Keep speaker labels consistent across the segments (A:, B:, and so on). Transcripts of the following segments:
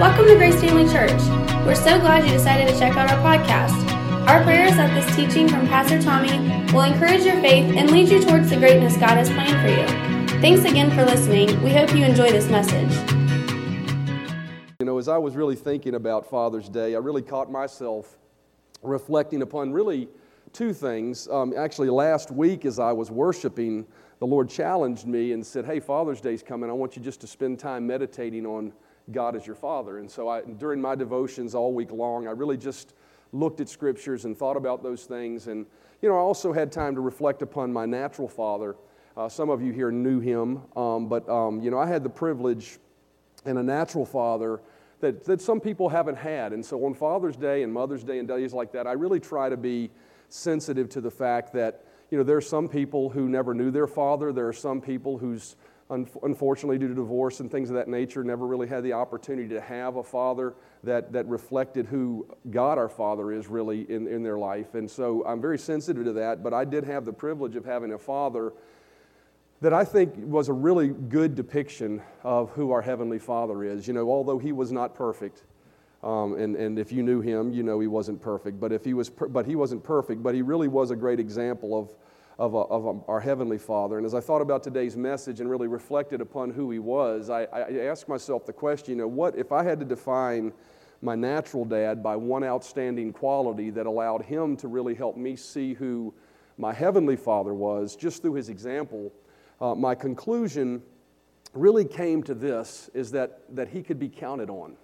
A: Welcome to Grace Family Church. We're so glad you decided to check out our podcast. Our prayer is that this teaching from Pastor Tommy will encourage your faith and lead you towards the greatness God has planned for you. Thanks again for listening. We hope you enjoy this message.
B: You know, as I was really thinking about Father's Day, I really caught myself reflecting upon really two things. Um, actually, last week as I was worshiping, the Lord challenged me and said, Hey, Father's Day's coming. I want you just to spend time meditating on God as your Father. And so I, during my devotions all week long, I really just looked at scriptures and thought about those things. And, you know, I also had time to reflect upon my natural father. Uh, some of you here knew him, um, but, um, you know, I had the privilege and a natural father that, that some people haven't had. And so on Father's Day and Mother's Day and days like that, I really try to be sensitive to the fact that, you know, there are some people who never knew their father. There are some people whose unfortunately, due to divorce and things of that nature, never really had the opportunity to have a father that, that reflected who God our Father is really in, in their life. And so I'm very sensitive to that, but I did have the privilege of having a father that I think was a really good depiction of who our Heavenly Father is. You know, although he was not perfect, um, and, and if you knew him, you know he wasn't perfect, but, if he was per- but he wasn't perfect, but he really was a great example of of, a, of a, our Heavenly Father. And as I thought about today's message and really reflected upon who He was, I, I asked myself the question, you know, what if I had to define my natural dad by one outstanding quality that allowed him to really help me see who my Heavenly Father was just through His example? Uh, my conclusion really came to this is that, that he could be counted on.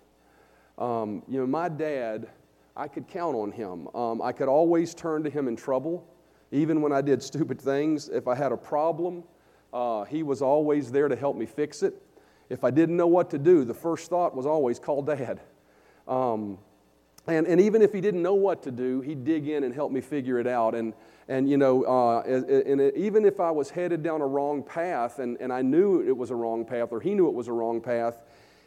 B: Um, you know, my dad, I could count on him. Um, I could always turn to him in trouble. Even when I did stupid things, if I had a problem, uh, he was always there to help me fix it. If I didn't know what to do, the first thought was always call dad. Um, and, and even if he didn't know what to do, he'd dig in and help me figure it out. And, and you know, uh, and even if I was headed down a wrong path and, and I knew it was a wrong path or he knew it was a wrong path,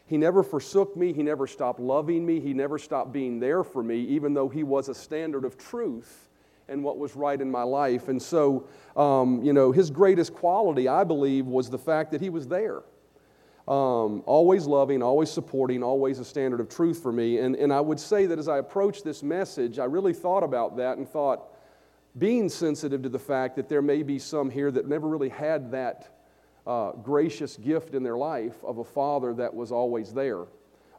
B: he never forsook me. He never stopped loving me. He never stopped being there for me, even though he was a standard of truth and what was right in my life. And so, um, you know, his greatest quality, I believe, was the fact that he was there. Um, always loving, always supporting, always a standard of truth for me. And, and I would say that as I approached this message, I really thought about that and thought, being sensitive to the fact that there may be some here that never really had that uh, gracious gift in their life of a father that was always there,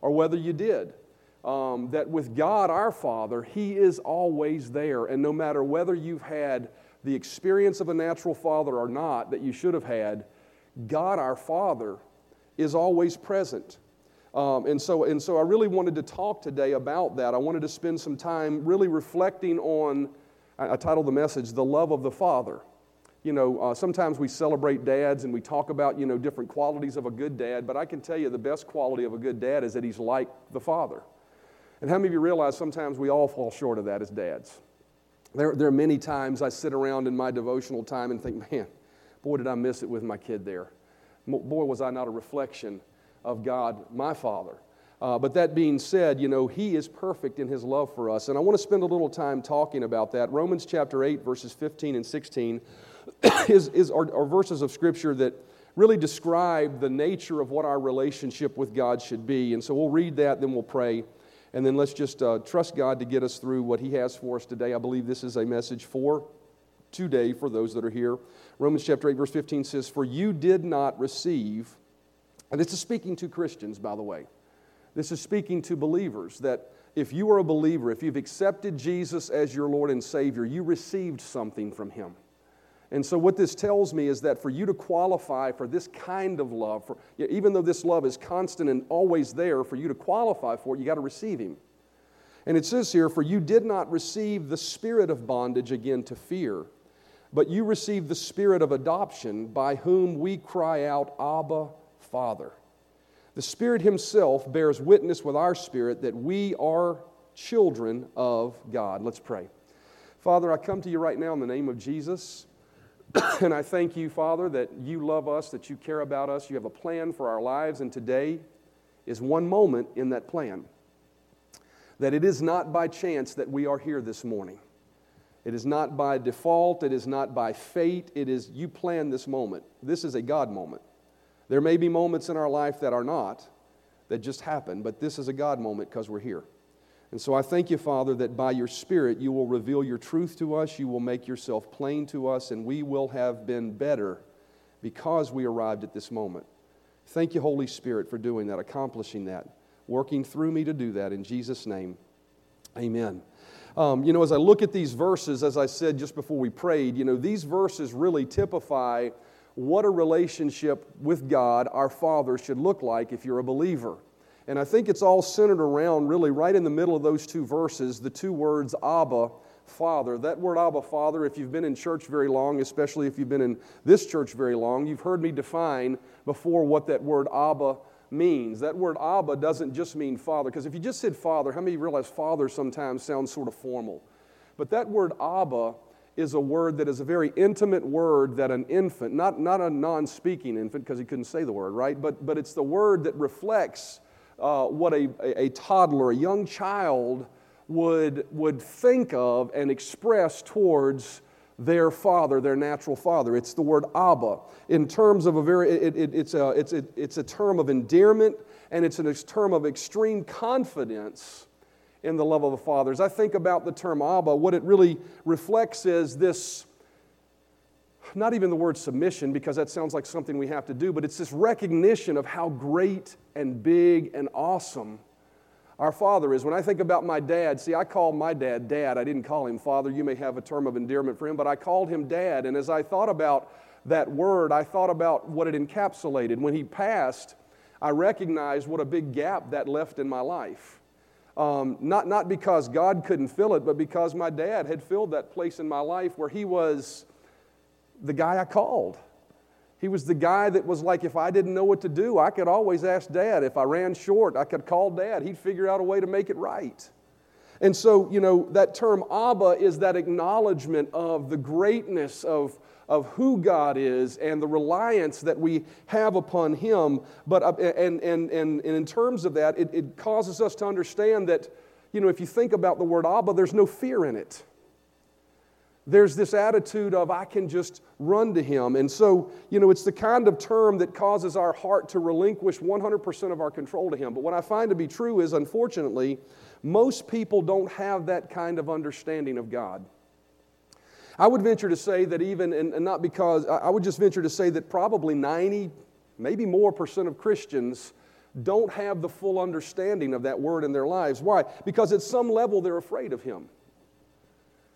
B: or whether you did um, that with God our Father, He is always there. And no matter whether you've had the experience of a natural father or not that you should have had, God our Father is always present. Um, and, so, and so I really wanted to talk today about that. I wanted to spend some time really reflecting on, I, I titled the message, The Love of the Father. You know, uh, sometimes we celebrate dads and we talk about, you know, different qualities of a good dad, but I can tell you the best quality of a good dad is that he's like the father. And how many of you realize sometimes we all fall short of that as dads? There, there are many times I sit around in my devotional time and think, man, boy, did I miss it with my kid there. Boy, was I not a reflection of God, my Father. Uh, but that being said, you know, He is perfect in His love for us. And I want to spend a little time talking about that. Romans chapter 8, verses 15 and 16 is, is our, our verses of Scripture that really describe the nature of what our relationship with God should be. And so we'll read that, then we'll pray. And then let's just uh, trust God to get us through what He has for us today. I believe this is a message for today for those that are here. Romans chapter 8, verse 15 says, For you did not receive, and this is speaking to Christians, by the way. This is speaking to believers that if you are a believer, if you've accepted Jesus as your Lord and Savior, you received something from Him. And so, what this tells me is that for you to qualify for this kind of love, for, even though this love is constant and always there, for you to qualify for it, you got to receive Him. And it says here, For you did not receive the spirit of bondage again to fear, but you received the spirit of adoption, by whom we cry out, Abba, Father. The Spirit Himself bears witness with our spirit that we are children of God. Let's pray. Father, I come to you right now in the name of Jesus. and I thank you, Father, that you love us, that you care about us. You have a plan for our lives, and today is one moment in that plan. That it is not by chance that we are here this morning. It is not by default, it is not by fate, it is you plan this moment. This is a God moment. There may be moments in our life that are not, that just happen, but this is a God moment because we're here. And so I thank you, Father, that by your Spirit you will reveal your truth to us, you will make yourself plain to us, and we will have been better because we arrived at this moment. Thank you, Holy Spirit, for doing that, accomplishing that, working through me to do that. In Jesus' name, amen. Um, you know, as I look at these verses, as I said just before we prayed, you know, these verses really typify what a relationship with God, our Father, should look like if you're a believer. And I think it's all centered around really right in the middle of those two verses, the two words Abba, Father. That word Abba, Father, if you've been in church very long, especially if you've been in this church very long, you've heard me define before what that word Abba means. That word Abba doesn't just mean father, because if you just said father, how many realize father sometimes sounds sort of formal? But that word Abba is a word that is a very intimate word that an infant, not, not a non speaking infant because he couldn't say the word, right? But, but it's the word that reflects uh, what a, a, a toddler, a young child, would, would think of and express towards their father, their natural father. It's the word Abba. In terms of a very, it, it, it's, a, it's, a, it's a term of endearment and it's a term of extreme confidence in the love of the Father. As I think about the term Abba, what it really reflects is this not even the word submission, because that sounds like something we have to do, but it's this recognition of how great and big and awesome our Father is. When I think about my dad, see, I called my dad Dad. I didn't call him Father. You may have a term of endearment for him, but I called him Dad. And as I thought about that word, I thought about what it encapsulated. When he passed, I recognized what a big gap that left in my life. Um, not, not because God couldn't fill it, but because my dad had filled that place in my life where he was the guy I called. He was the guy that was like, if I didn't know what to do, I could always ask dad. If I ran short, I could call dad. He'd figure out a way to make it right. And so, you know, that term Abba is that acknowledgement of the greatness of, of who God is and the reliance that we have upon Him. But, uh, and, and, and, and in terms of that, it, it causes us to understand that, you know, if you think about the word Abba, there's no fear in it there's this attitude of I can just run to him. And so, you know, it's the kind of term that causes our heart to relinquish 100% of our control to him. But what I find to be true is, unfortunately, most people don't have that kind of understanding of God. I would venture to say that even, and, not because, I would just venture to say that probably 90, maybe more percent of Christians don't have the full understanding of that word in their lives. Why? Because at some level they're afraid of him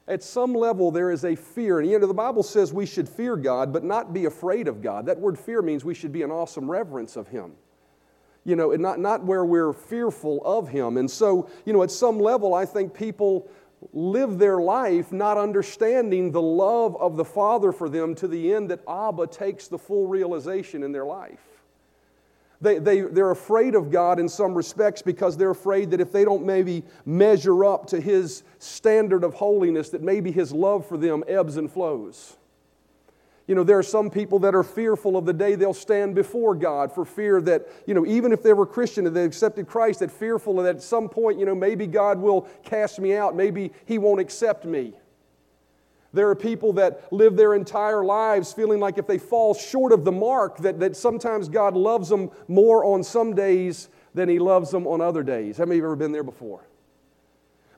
B: at some level there is a fear. And you know, the Bible says we should fear God, but not be afraid of God. That word fear means we should be an awesome reverence of Him. You know, and not, not where we're fearful of Him. And so, you know, at some level, I think people live their life not understanding the love of the Father for them to the end that Abba takes the full realization in their life. They, they, they're afraid of God in some respects because they're afraid that if they don't maybe measure up to His standard of holiness, that maybe His love for them ebbs and flows. You know, there are some people that are fearful of the day they'll stand before God for fear that, you know, even if they were Christian and they accepted Christ, that fearful that at some point, you know, maybe God will cast me out, maybe He won't accept me. There are people that live their entire lives feeling like if they fall short of the mark, that, that sometimes God loves them more on some days than He loves them on other days. How many of you have ever been there before?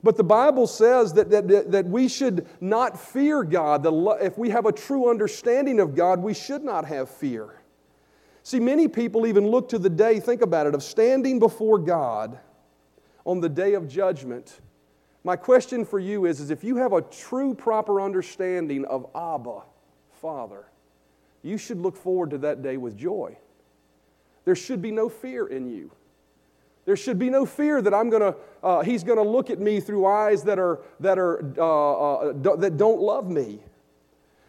B: But the Bible says that, that, that we should not fear God. If we have a true understanding of God, we should not have fear. See, many people even look to the day, think about it, of standing before God on the day of judgment my question for you is, is if you have a true, proper understanding of Abba, Father, you should look forward to that day with joy. There should be no fear in you. There should be no fear that I'm gonna, uh, he's going to look at me through eyes that, are, that, are, uh, uh, that don't love me.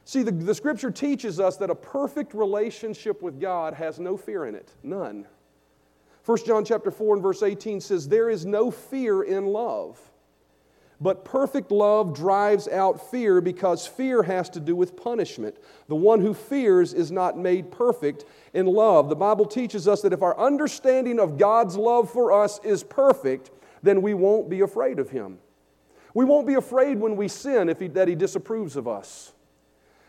B: See, the, the scripture teaches us that a perfect relationship with God has no fear in it, none. 1 John chapter 4 and verse 18 says, There is no fear in love. But perfect love drives out fear because fear has to do with punishment. The one who fears is not made perfect in love. The Bible teaches us that if our understanding of God's love for us is perfect, then we won't be afraid of Him. We won't be afraid when we sin if he, that He disapproves of us.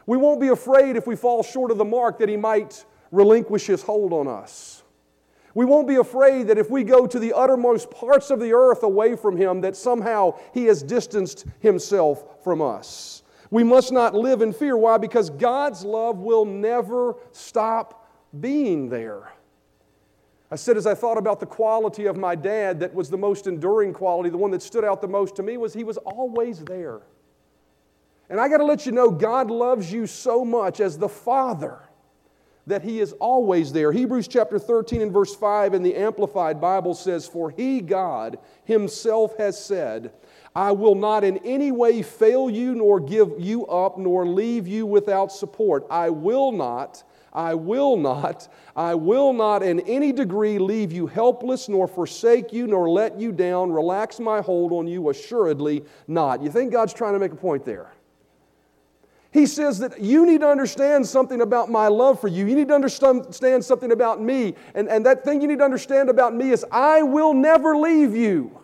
B: We won't be afraid if we fall short of the mark that He might relinquish His hold on us. We won't be afraid that if we go to the uttermost parts of the earth away from Him, that somehow He has distanced Himself from us. We must not live in fear. Why? Because God's love will never stop being there. I said, as I thought about the quality of my dad, that was the most enduring quality, the one that stood out the most to me, was he was always there. And I got to let you know, God loves you so much as the Father that He is always there. Hebrews chapter 13 and verse 5 in the Amplified Bible says, For He, God, Himself has said, I will not in any way fail you, nor give you up, nor leave you without support. I will not I will not, I will not in any degree leave you helpless, nor forsake you, nor let you down, relax my hold on you, assuredly not. You think God's trying to make a point there? He says that you need to understand something about my love for you. You need to understand something about me. And, and that thing you need to understand about me is I will never leave you.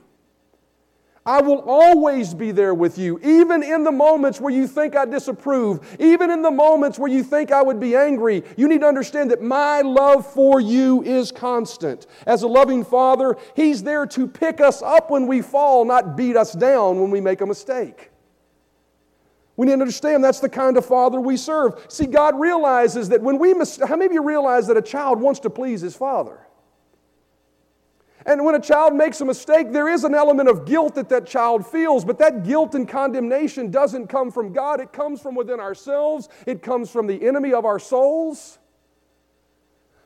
B: I will always be there with you, even in the moments where you think I disapprove, even in the moments where you think I would be angry. You need to understand that my love for you is constant. As a loving father, He's there to pick us up when we fall, not beat us down when we make a mistake. We need to understand that's the kind of father we serve. See, God realizes that when we, mis- how many of you realize that a child wants to please his father? And when a child makes a mistake, there is an element of guilt that that child feels, but that guilt and condemnation doesn't come from God. It comes from within ourselves, it comes from the enemy of our souls.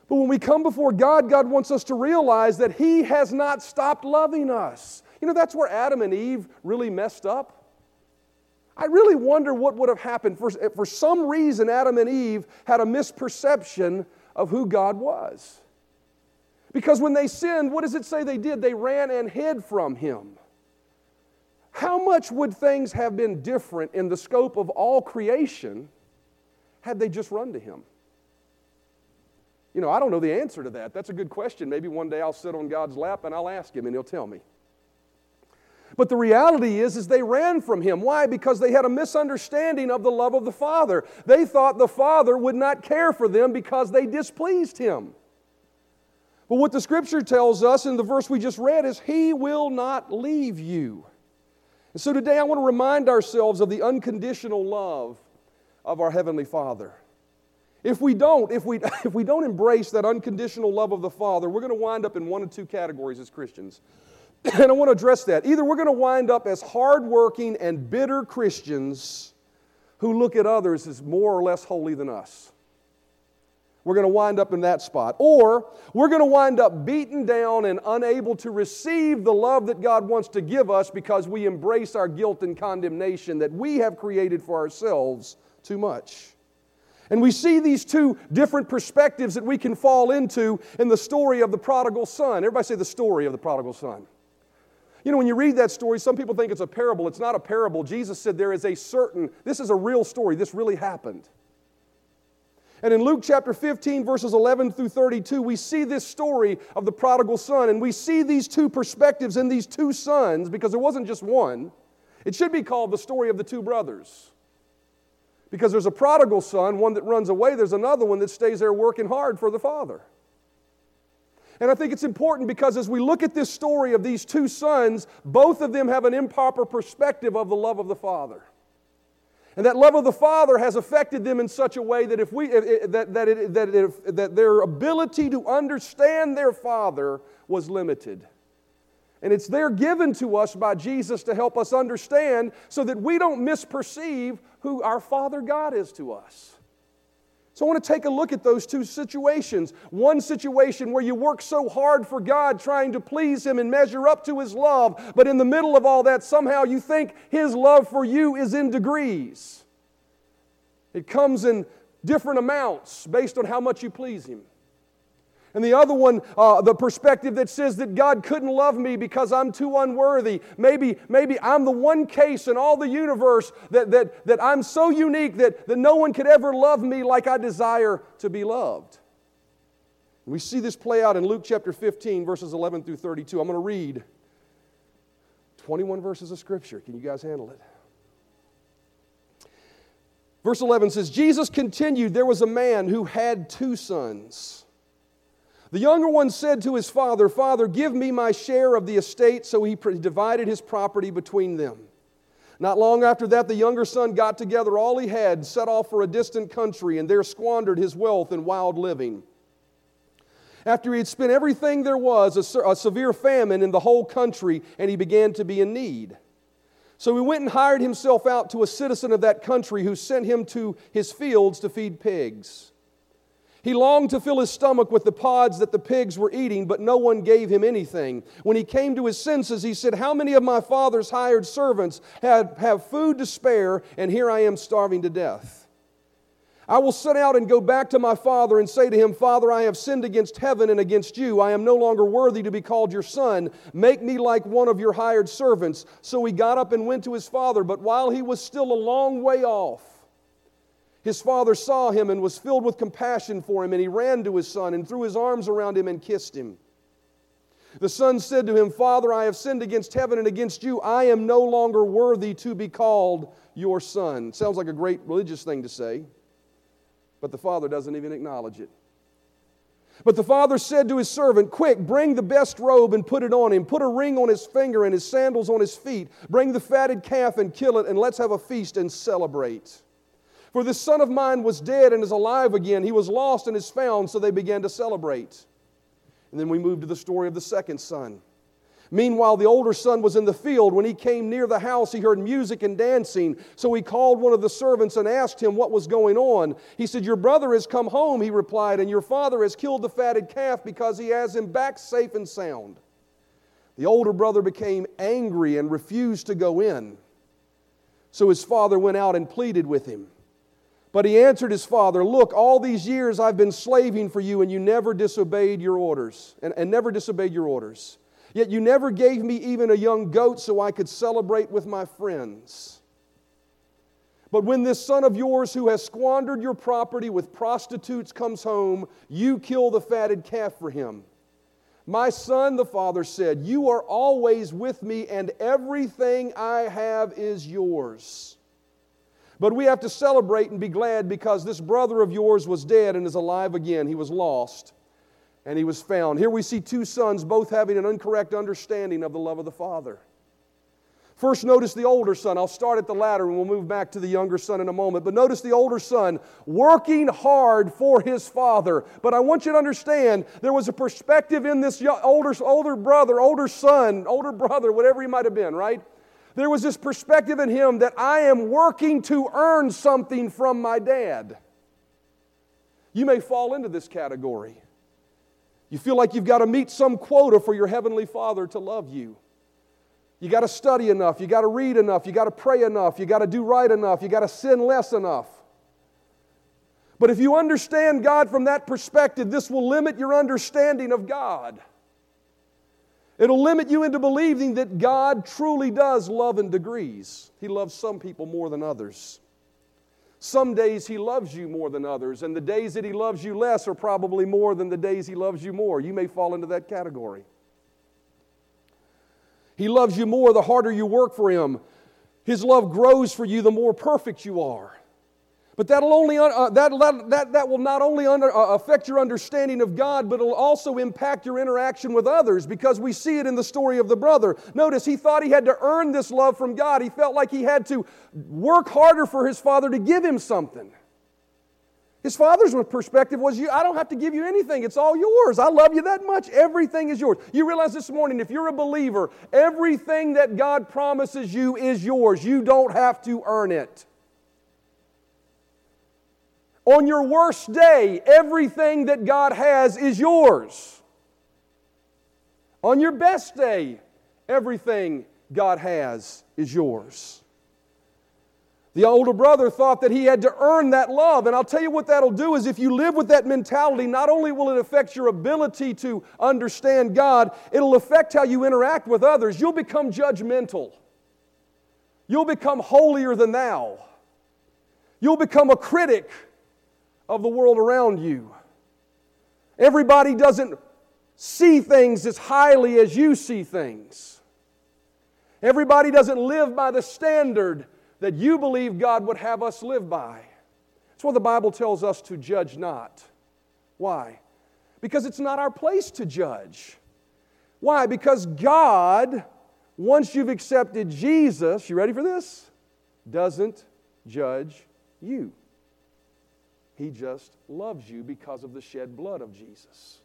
B: But when we come before God, God wants us to realize that He has not stopped loving us. You know, that's where Adam and Eve really messed up. I really wonder what would have happened. For, for some reason, Adam and Eve had a misperception of who God was. Because when they sinned, what does it say they did? They ran and hid from him. How much would things have been different in the scope of all creation had they just run to him? You know, I don't know the answer to that. That's a good question. Maybe one day I'll sit on God's lap and I'll ask him and he'll tell me. But the reality is is they ran from him. Why? Because they had a misunderstanding of the love of the Father. They thought the Father would not care for them because they displeased him. But what the scripture tells us in the verse we just read is, He will not leave you. And so today I want to remind ourselves of the unconditional love of our Heavenly Father. If we don't, if we, if we don't embrace that unconditional love of the Father, we're going to wind up in one of two categories as Christians. And I want to address that. Either we're going to wind up as hardworking and bitter Christians who look at others as more or less holy than us. We're going to wind up in that spot. Or we're going to wind up beaten down and unable to receive the love that God wants to give us because we embrace our guilt and condemnation that we have created for ourselves too much. And we see these two different perspectives that we can fall into in the story of the prodigal son. Everybody say the story of the prodigal son. You know, when you read that story, some people think it's a parable. It's not a parable. Jesus said there is a certain, this is a real story. This really happened. And in Luke chapter 15, verses 11 through 32, we see this story of the prodigal son, and we see these two perspectives in these two sons because there wasn't just one. It should be called the story of the two brothers. Because there's a prodigal son, one that runs away, there's another one that stays there working hard for the father. And I think it's important because as we look at this story of these two sons, both of them have an improper perspective of the love of the father. And that love of the Father has affected them in such a way that, if we, if, that, that, it, that, if, that their ability to understand their Father was limited. And it's there given to us by Jesus to help us understand so that we don't misperceive who our Father God is to us. So I want to take a look at those two situations. One situation where you work so hard for God trying to please Him and measure up to His love, but in the middle of all that, somehow you think His love for you is in degrees. It comes in different amounts based on how much you please Him. And the other one, uh, the perspective that says that God couldn't love me because I'm too unworthy. Maybe, maybe I'm the one case in all the universe that, that, that I'm so unique that, that no one could ever love me like I desire to be loved. we see this play out in Luke chapter 15, verses 11 through 32. I'm going to read 21 verses of Scripture. Can you guys handle it? Verse 11 says, Jesus continued, There was a man who had two sons. The younger one said to his father, Father, give me my share of the estate. So he divided his property between them. Not long after that, the younger son got together all he had, set off for a distant country, and there squandered his wealth in wild living. After he had spent everything there was, a, a severe famine in the whole country, and he began to be in need. So he went and hired himself out to a citizen of that country who sent him to his fields to feed pigs. He longed to fill his stomach with the pods that the pigs were eating, but no one gave him anything. When he came to his senses, he said, How many of my father's hired servants have, have food to spare, and here I am starving to death? I will set out and go back to my father and say to him, Father, I have sinned against heaven and against you. I am no longer worthy to be called your son. Make me like one of your hired servants. So he got up and went to his father, but while he was still a long way off, his father saw him and was filled with compassion for him, and he ran to his son and threw his arms around him and kissed him. The son said to him, Father, I have sinned against heaven and against you. I am no longer worthy to be called your son. Sounds like a great religious thing to say, but the father doesn't even acknowledge it. But the father said to his servant, Quick, bring the best robe and put it on him. Put a ring on his finger and his sandals on his feet. Bring the fatted calf and kill it, and let's have a feast and celebrate. For this son of mine was dead and is alive again. He was lost and is found, so they began to celebrate. And then we move to the story of the second son. Meanwhile, the older son was in the field. When he came near the house, he heard music and dancing. So he called one of the servants and asked him what was going on. He said, Your brother has come home, he replied, and your father has killed the fatted calf because he has him back safe and sound. The older brother became angry and refused to go in. So his father went out and pleaded with him. But he answered his father, Look, all these years I've been slaving for you, and you never disobeyed your orders, and, and never disobeyed your orders. Yet you never gave me even a young goat so I could celebrate with my friends. But when this son of yours who has squandered your property with prostitutes comes home, you kill the fatted calf for him. My son, the father said, You are always with me, and everything I have is yours. But we have to celebrate and be glad because this brother of yours was dead and is alive again. He was lost and he was found. Here we see two sons both having an incorrect understanding of the love of the Father. First, notice the older son. I'll start at the latter and we'll move back to the younger son in a moment. But notice the older son working hard for his father. But I want you to understand there was a perspective in this older, older brother, older son, older brother, whatever he might have been, right? There was this perspective in him that I am working to earn something from my dad. You may fall into this category. You feel like you've got to meet some quota for your Heavenly Father to love you. You got to study enough, you got to read enough, you got to pray enough, you got to do right enough, you got to sin less enough. But if you understand God from that perspective, this will limit your understanding of God. It'll limit you into believing that God truly does love in degrees. He loves some people more than others. Some days He loves you more than others, and the days that He loves you less are probably more than the days He loves you more. You may fall into that category. He loves you more the harder you work for Him. His love grows for you the more perfect you are. But that'll only, uh, that, that, that will not only under, uh, affect your understanding of God, but it'll also impact your interaction with others because we see it in the story of the brother. Notice he thought he had to earn this love from God. He felt like he had to work harder for his father to give him something. His father's perspective was, I don't have to give you anything. It's all yours. I love you that much. Everything is yours. You realize this morning, if you're a believer, everything that God promises you is yours. You don't have to earn it. On your worst day, everything that God has is yours. On your best day, everything God has is yours. The older brother thought that he had to earn that love. And I'll tell you what that'll do is if you live with that mentality, not only will it affect your ability to understand God, it'll affect how you interact with others. You'll become judgmental. You'll become holier than thou. You'll become a critic of the world around you. Everybody doesn't see things as highly as you see things. Everybody doesn't live by the standard that you believe God would have us live by. That's what the Bible tells us to judge not. Why? because it's not our place to judge. Why? Because God, once you've accepted Jesus, you ready for this? Doesn't judge you. He just loves you because of the shed blood of Jesus.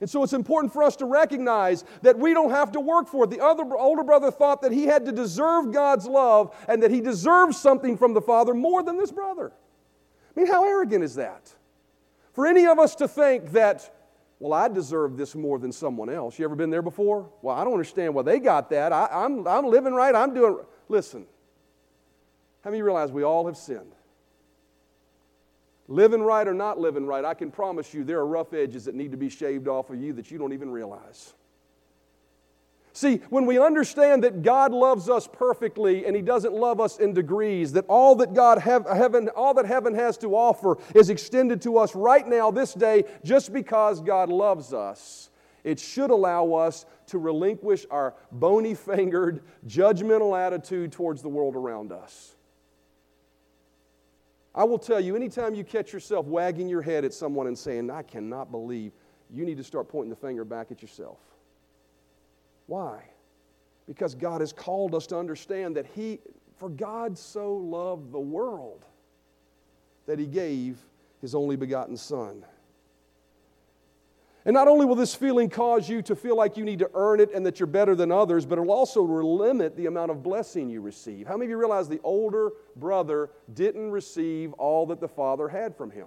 B: And so it's important for us to recognize that we don't have to work for it. The other older brother thought that he had to deserve God's love and that he deserved something from the Father more than this brother. I mean, how arrogant is that? For any of us to think that, well, I deserve this more than someone else. You ever been there before? Well, I don't understand why they got that. I, am I'm, I'm living right. I'm doing. Listen, how many realize we all have sinned? Living right or not living right, I can promise you there are rough edges that need to be shaved off of you that you don't even realize. See, when we understand that God loves us perfectly and He doesn't love us in degrees, that all that God have, heaven, all that heaven has to offer is extended to us right now, this day, just because God loves us, it should allow us to relinquish our bony fingered, judgmental attitude towards the world around us. I will tell you, anytime you catch yourself wagging your head at someone and saying, I cannot believe, you need to start pointing the finger back at yourself. Why? Because God has called us to understand that He, for God so loved the world that He gave His only begotten Son. And not only will this feeling cause you to feel like you need to earn it and that you're better than others, but it'll also limit the amount of blessing you receive. How many of you realize the older brother didn't receive all that the father had from him?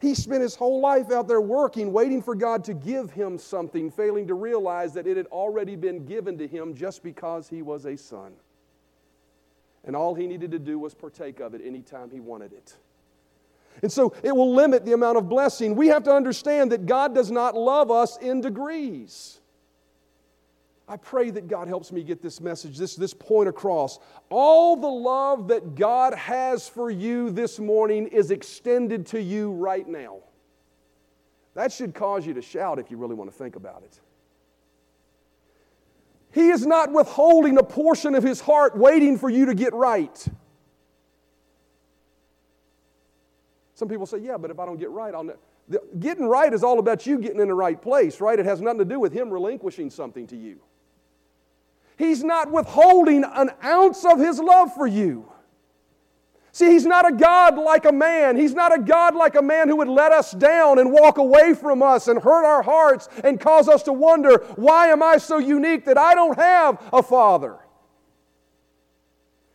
B: He spent his whole life out there working, waiting for God to give him something, failing to realize that it had already been given to him just because he was a son. And all he needed to do was partake of it anytime he wanted it. And so it will limit the amount of blessing. We have to understand that God does not love us in degrees. I pray that God helps me get this message, this, this point across. All the love that God has for you this morning is extended to you right now. That should cause you to shout if you really want to think about it. He is not withholding a portion of His heart waiting for you to get right. Some people say, yeah, but if I don't get right, I'll. Ne-. Getting right is all about you getting in the right place, right? It has nothing to do with Him relinquishing something to you. He's not withholding an ounce of His love for you. See, He's not a God like a man. He's not a God like a man who would let us down and walk away from us and hurt our hearts and cause us to wonder, why am I so unique that I don't have a father?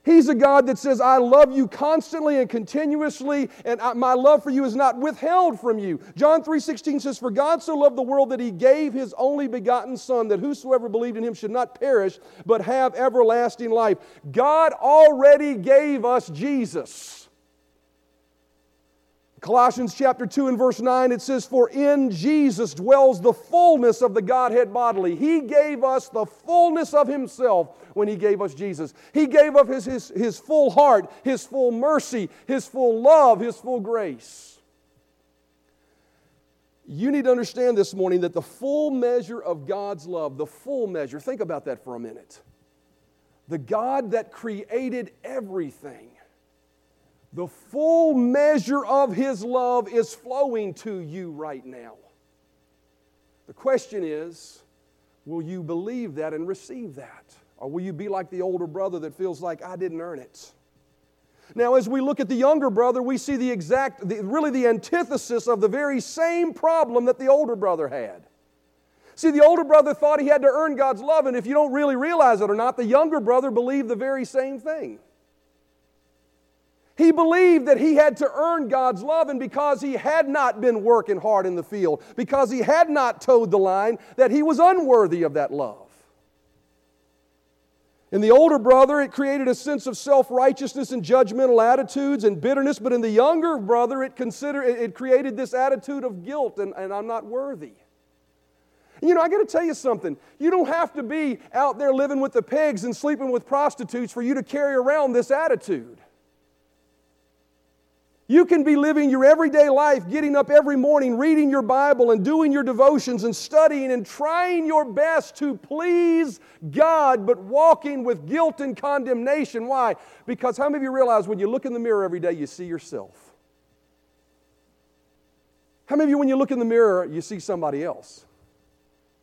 B: He's a God that says, I love you constantly and continuously, and my love for you is not withheld from you. John 3.16 says, For God so loved the world that he gave his only begotten Son, that whosoever believed in him should not perish, but have everlasting life. God already gave us Jesus. Colossians chapter 2 and verse 9, it says, For in Jesus dwells the fullness of the Godhead bodily. He gave us the fullness of Himself when He gave us Jesus. He gave us his, his, his full heart, His full mercy, His full love, His full grace. You need to understand this morning that the full measure of God's love, the full measure, think about that for a minute. The God that created everything the full measure of His love is flowing to you right now. The question is will you believe that and receive that? Or will you be like the older brother that feels like I didn't earn it? Now, as we look at the younger brother, we see the exact, the, really the antithesis of the very same problem that the older brother had. See, the older brother thought he had to earn God's love, and if you don't really realize it or not, the younger brother believed the very same thing. He believed that he had to earn God's love, and because he had not been working hard in the field, because he had not toed the line, that he was unworthy of that love. In the older brother, it created a sense of self righteousness and judgmental attitudes and bitterness, but in the younger brother, it, it created this attitude of guilt and, and I'm not worthy. You know, I got to tell you something. You don't have to be out there living with the pigs and sleeping with prostitutes for you to carry around this attitude. You can be living your everyday life, getting up every morning, reading your Bible and doing your devotions and studying and trying your best to please God, but walking with guilt and condemnation. Why? Because how many of you realize when you look in the mirror every day, you see yourself? How many of you, when you look in the mirror, you see somebody else?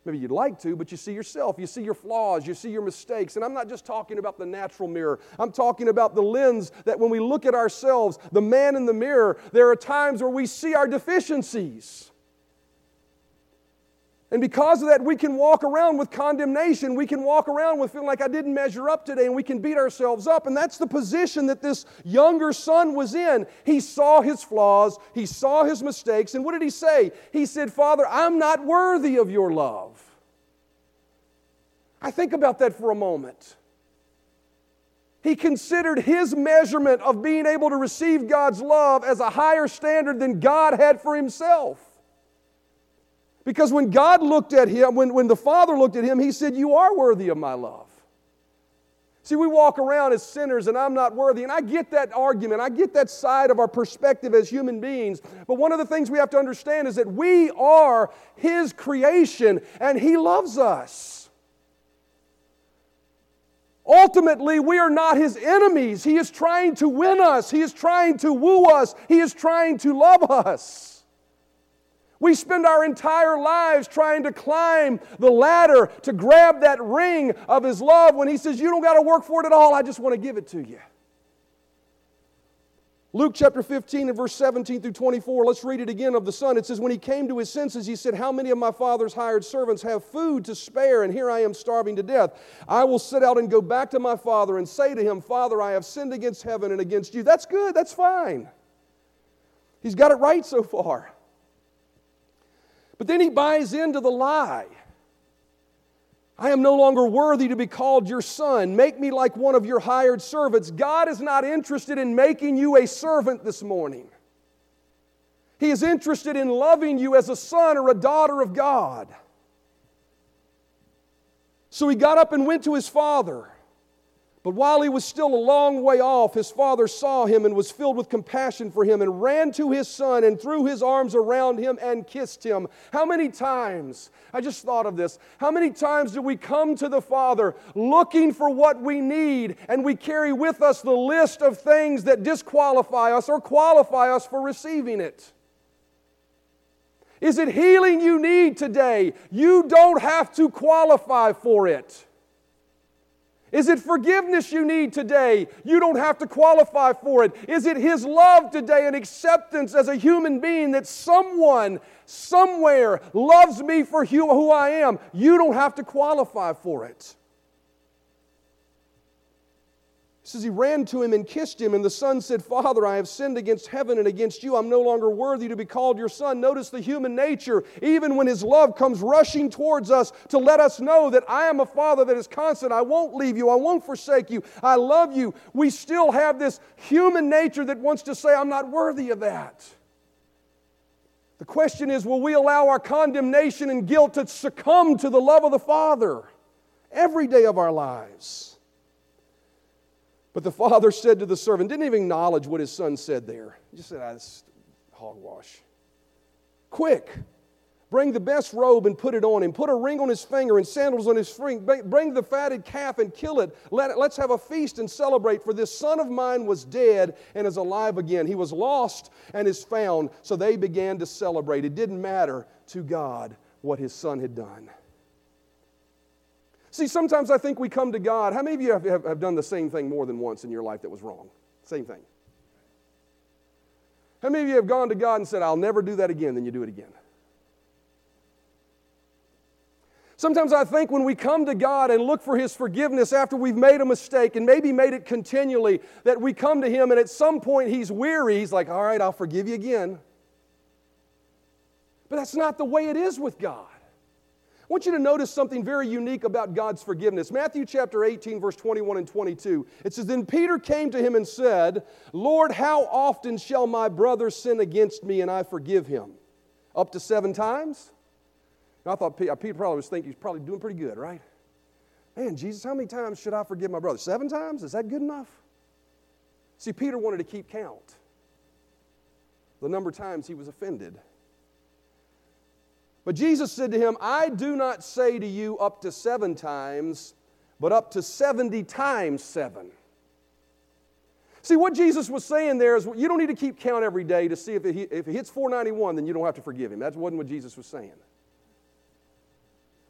B: Maybe you'd like to, but you see yourself. You see your flaws. You see your mistakes. And I'm not just talking about the natural mirror. I'm talking about the lens that when we look at ourselves, the man in the mirror, there are times where we see our deficiencies. And because of that, we can walk around with condemnation. We can walk around with feeling like I didn't measure up today, and we can beat ourselves up. And that's the position that this younger son was in. He saw his flaws, he saw his mistakes, and what did he say? He said, Father, I'm not worthy of your love. I think about that for a moment. He considered his measurement of being able to receive God's love as a higher standard than God had for himself. Because when God looked at him, when, when the Father looked at him, he said, You are worthy of my love. See, we walk around as sinners and I'm not worthy. And I get that argument. I get that side of our perspective as human beings. But one of the things we have to understand is that we are His creation and He loves us. Ultimately, we are not His enemies. He is trying to win us, He is trying to woo us, He is trying to love us. We spend our entire lives trying to climb the ladder to grab that ring of His love when He says, You don't got to work for it at all, I just want to give it to you. Luke chapter 15 and verse 17 through 24, let's read it again of the Son. It says, When he came to his senses, he said, How many of my father's hired servants have food to spare, and here I am starving to death? I will sit out and go back to my father and say to him, Father, I have sinned against heaven and against you. That's good, that's fine. He's got it right so far. But then he buys into the lie. I am no longer worthy to be called your son. Make me like one of your hired servants. God is not interested in making you a servant this morning. He is interested in loving you as a son or a daughter of God. So he got up and went to his father. But while he was still a long way off, his father saw him and was filled with compassion for him and ran to his son and threw his arms around him and kissed him. How many times, I just thought of this, how many times do we come to the Father looking for what we need and we carry with us the list of things that disqualify us or qualify us for receiving it? Is it healing you need today? You don't have to qualify for it. Is it forgiveness you need today? You don't have to qualify for it. Is it His love today and acceptance as a human being that someone, somewhere, loves me for who I am? You don't have to qualify for it. He says he ran to him and kissed him, and the son said, Father, I have sinned against heaven and against you. I'm no longer worthy to be called your son. Notice the human nature, even when his love comes rushing towards us to let us know that I am a father that is constant. I won't leave you. I won't forsake you. I love you. We still have this human nature that wants to say, I'm not worthy of that. The question is, will we allow our condemnation and guilt to succumb to the love of the Father every day of our lives? But the father said to the servant, didn't even acknowledge what his son said there. He just said, ah, this hogwash. Quick, bring the best robe and put it on him. Put a ring on his finger and sandals on his feet. Bring the fatted calf and kill it. Let it. Let's have a feast and celebrate. For this son of mine was dead and is alive again. He was lost and is found. So they began to celebrate. It didn't matter to God what his son had done. See, sometimes I think we come to God. How many of you have, have, have, done the same thing more than once in your life that was wrong? Same thing. How many of you have gone to God and said, I'll never do that again, then you do it again? Sometimes I think when we come to God and look for His forgiveness after we've made a mistake and maybe made it continually, that we come to Him and at some point He's weary. He's like, All right, I'll forgive you again. But that's not the way it is with God. I want you to notice something very unique about God's forgiveness. Matthew chapter 18, verse 21 and 22. It says, Then Peter came to him and said, Lord, how often shall my brother sin against me and I forgive him? Up to seven times? I thought uh, Peter probably was thinking he's probably doing pretty good, right? Man, Jesus, how many times should I forgive my brother? Seven times? Is that good enough? See, Peter wanted to keep count. The number of times he was offended. But Jesus said to him, I do not say to you up to seven times, but up to 70 times seven. See, what Jesus was saying there is you don't need to keep count every day to see if it, if it hits 491, then you don't have to forgive him. That wasn't what Jesus was saying.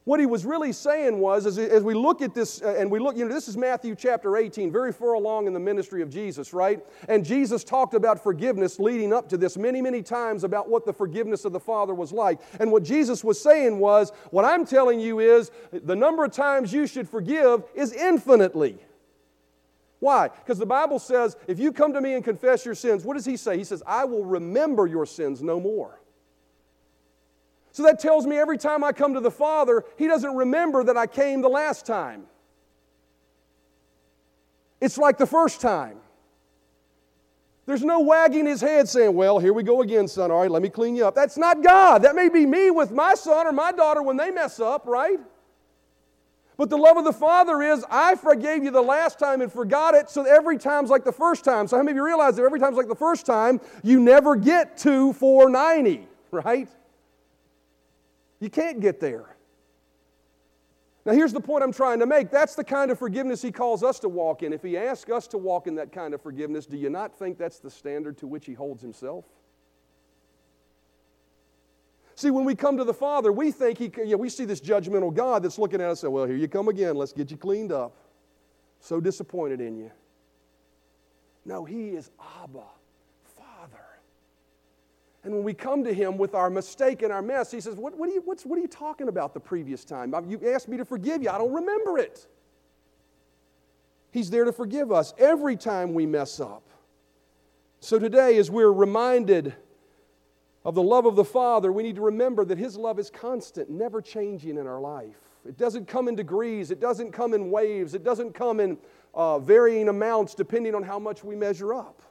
B: What he was really saying was, as, as we look at this, uh, and we look, you know, this is Matthew chapter 18, very far along in the ministry of Jesus, right? And Jesus talked about forgiveness leading up to this many, many times about what the forgiveness of the Father was like. And what Jesus was saying was, what I'm telling you is, the number of times you should forgive is infinitely. Why? Because the Bible says, if you come to me and confess your sins, what does he say? He says, I will remember your sins no more. So that tells me every time I come to the Father, He doesn't remember that I came the last time. It's like the first time. There's no wagging his head saying, Well, here we go again, son. All right, let me clean you up. That's not God. That may be me with my son or my daughter when they mess up, right? But the love of the Father is, I forgave you the last time and forgot it, so every time's like the first time. So, how many of you realize that every time's like the first time, you never get to 490, right? You can't get there. Now, here's the point I'm trying to make. That's the kind of forgiveness He calls us to walk in. If He asks us to walk in that kind of forgiveness, do you not think that's the standard to which He holds Himself? See, when we come to the Father, we think He, you know, we see this judgmental God that's looking at us and say, Well, here you come again. Let's get you cleaned up. So disappointed in you. No, He is Abba. And when we come to him with our mistake and our mess, he says, What, what, are, you, what are you talking about the previous time? You asked me to forgive you. I don't remember it. He's there to forgive us every time we mess up. So today, as we're reminded of the love of the Father, we need to remember that His love is constant, never changing in our life. It doesn't come in degrees, it doesn't come in waves, it doesn't come in uh, varying amounts depending on how much we measure up.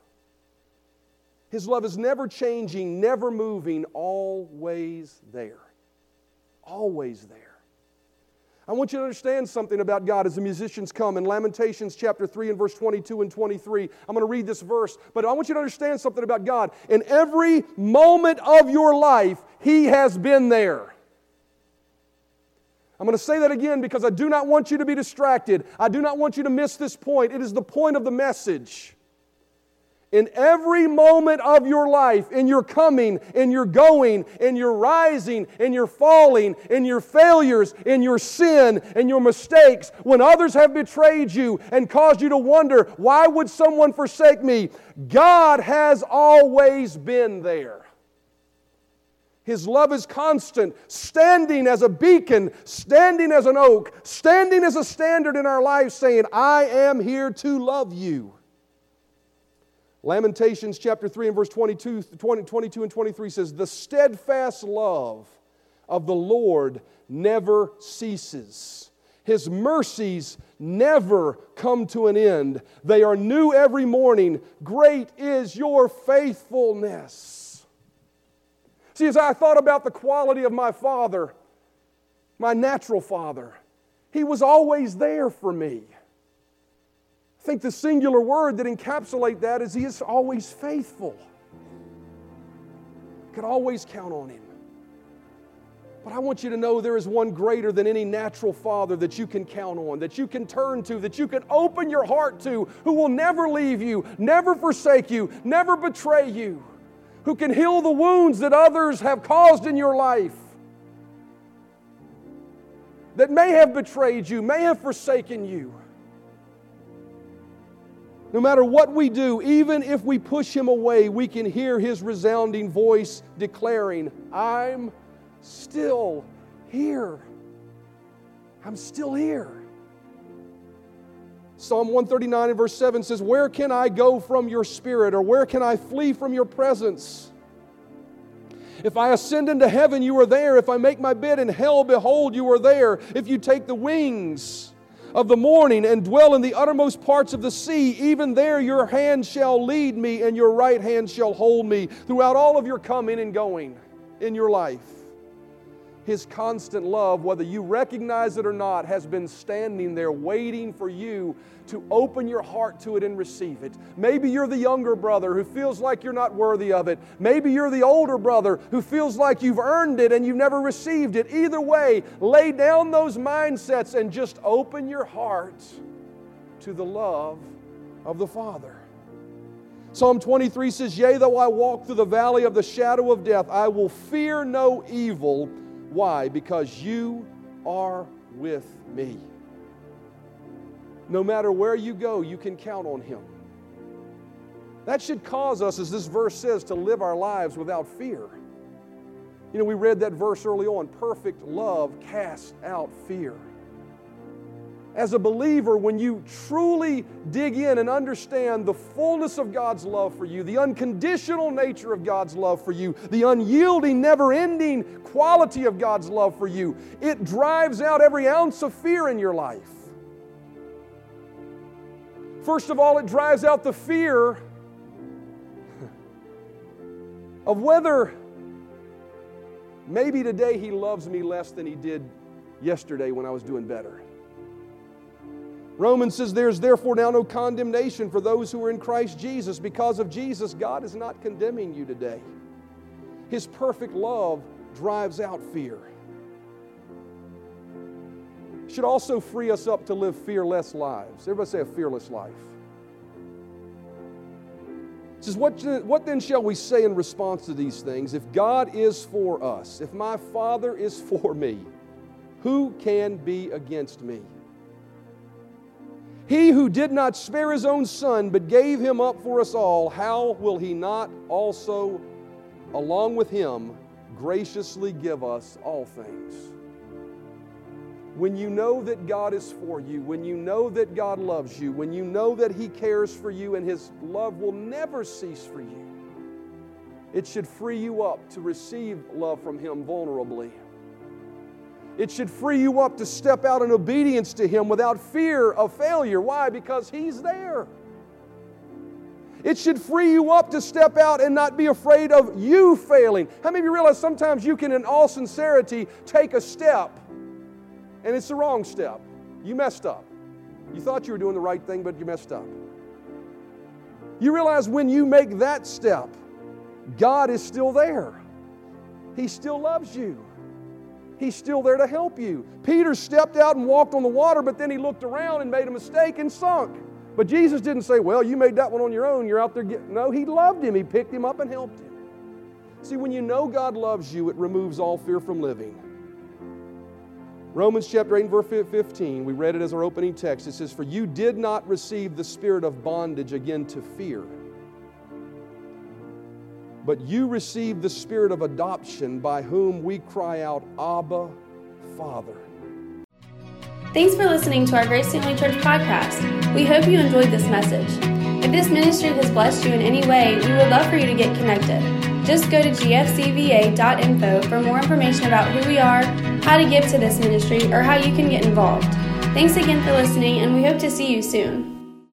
B: His love is never changing, never moving, always there. Always there. I want you to understand something about God as the musicians come in Lamentations chapter 3 and verse 22 and 23. I'm going to read this verse, but I want you to understand something about God. In every moment of your life, He has been there. I'm going to say that again because I do not want you to be distracted. I do not want you to miss this point. It is the point of the message in every moment of your life, in your coming, in your going, in your rising, in your falling, in your failures, in your sin, in your mistakes, when others have betrayed you and caused you to wonder, why would someone forsake me? God has always been there. His love is constant, standing as a beacon, standing as an oak, standing as a standard in our lives, saying, I am here to love you. Lamentations chapter 3 and verse 22, 20, 22 and 23 says, The steadfast love of the Lord never ceases. His mercies never come to an end. They are new every morning. Great is your faithfulness. See, as I thought about the quality of my father, my natural father, he was always there for me. I think the singular word that encapsulate that is He is always faithful. You can always count on Him. But I want you to know there is one greater than any natural father that you can count on, that you can turn to, that you can open your heart to, who will never leave you, never forsake you, never betray you, who can heal the wounds that others have caused in your life, that may have betrayed you, may have forsaken you. No matter what we do, even if we push him away, we can hear his resounding voice declaring, I'm still here. I'm still here. Psalm 139 and verse 7 says, Where can I go from your spirit, or where can I flee from your presence? If I ascend into heaven, you are there. If I make my bed in hell, behold, you are there. If you take the wings, of the morning and dwell in the uttermost parts of the sea, even there your hand shall lead me and your right hand shall hold me throughout all of your coming and going in your life. His constant love, whether you recognize it or not, has been standing there waiting for you to open your heart to it and receive it. Maybe you're the younger brother who feels like you're not worthy of it. Maybe you're the older brother who feels like you've earned it and you've never received it. Either way, lay down those mindsets and just open your heart to the love of the Father. Psalm 23 says, Yea, though I walk through the valley of the shadow of death, I will fear no evil. Why? Because you are with me. No matter where you go, you can count on Him. That should cause us, as this verse says, to live our lives without fear. You know, we read that verse early on perfect love casts out fear as a believer, when you truly dig in and understand the fullness of God's love for you, the unconditional nature of God's love for you, the unyielding, never ending quality of God's love for you, it drives out every ounce of fear in your life. First of all, it drives out the fear of whether maybe today He loves me less than He did yesterday when I was doing better. Romans says, There is therefore now no condemnation for those who are in Christ Jesus. Because of Jesus, God is not condemning you today. His perfect love drives out fear. Should also free us up to live fearless lives. Everybody say a fearless life. It says, what, what then shall we say in response to these things? If God is for us, if my Father is for me, who can be against me? He who did not spare his own son, but gave him up for us all, how will he not also, along with him, graciously give us all things? When you know that God is for you, when you know that God loves you, when you know that He cares for you and His love will never cease for you, it should free you up to receive love from Him vulnerably. It should free you up to step out in obedience to Him without fear of failure. Why? Because He's there. It should free you up to step out and not be afraid of you failing. How many of you realize sometimes you can, in all sincerity, take a step and it's the wrong step? You messed up. You thought you were doing the right thing, but you messed up. You realize when you make that step, God is still there, He still loves you. He's still there to help you. Peter stepped out and walked on the water, but then he looked around and made a mistake and sunk. But Jesus didn't say, Well, you made that one on your own. You're out there getting. No, he loved him. He picked him up and helped him. See, when you know God loves you, it removes all fear from living. Romans chapter 8 and verse 15, we read it as our opening text. It says, For you did not receive the spirit of bondage again to fear but you received the spirit of adoption by whom we cry out, Abba, Father.
A: Thanks for listening to our Grace Family Church podcast. We hope you enjoyed this message. If this ministry has blessed you in any way, we would love for you to get connected. Just go to gfcva.info for more information about who we are, how to give to this ministry, or how you can get involved. Thanks again for listening, and we hope to see you soon.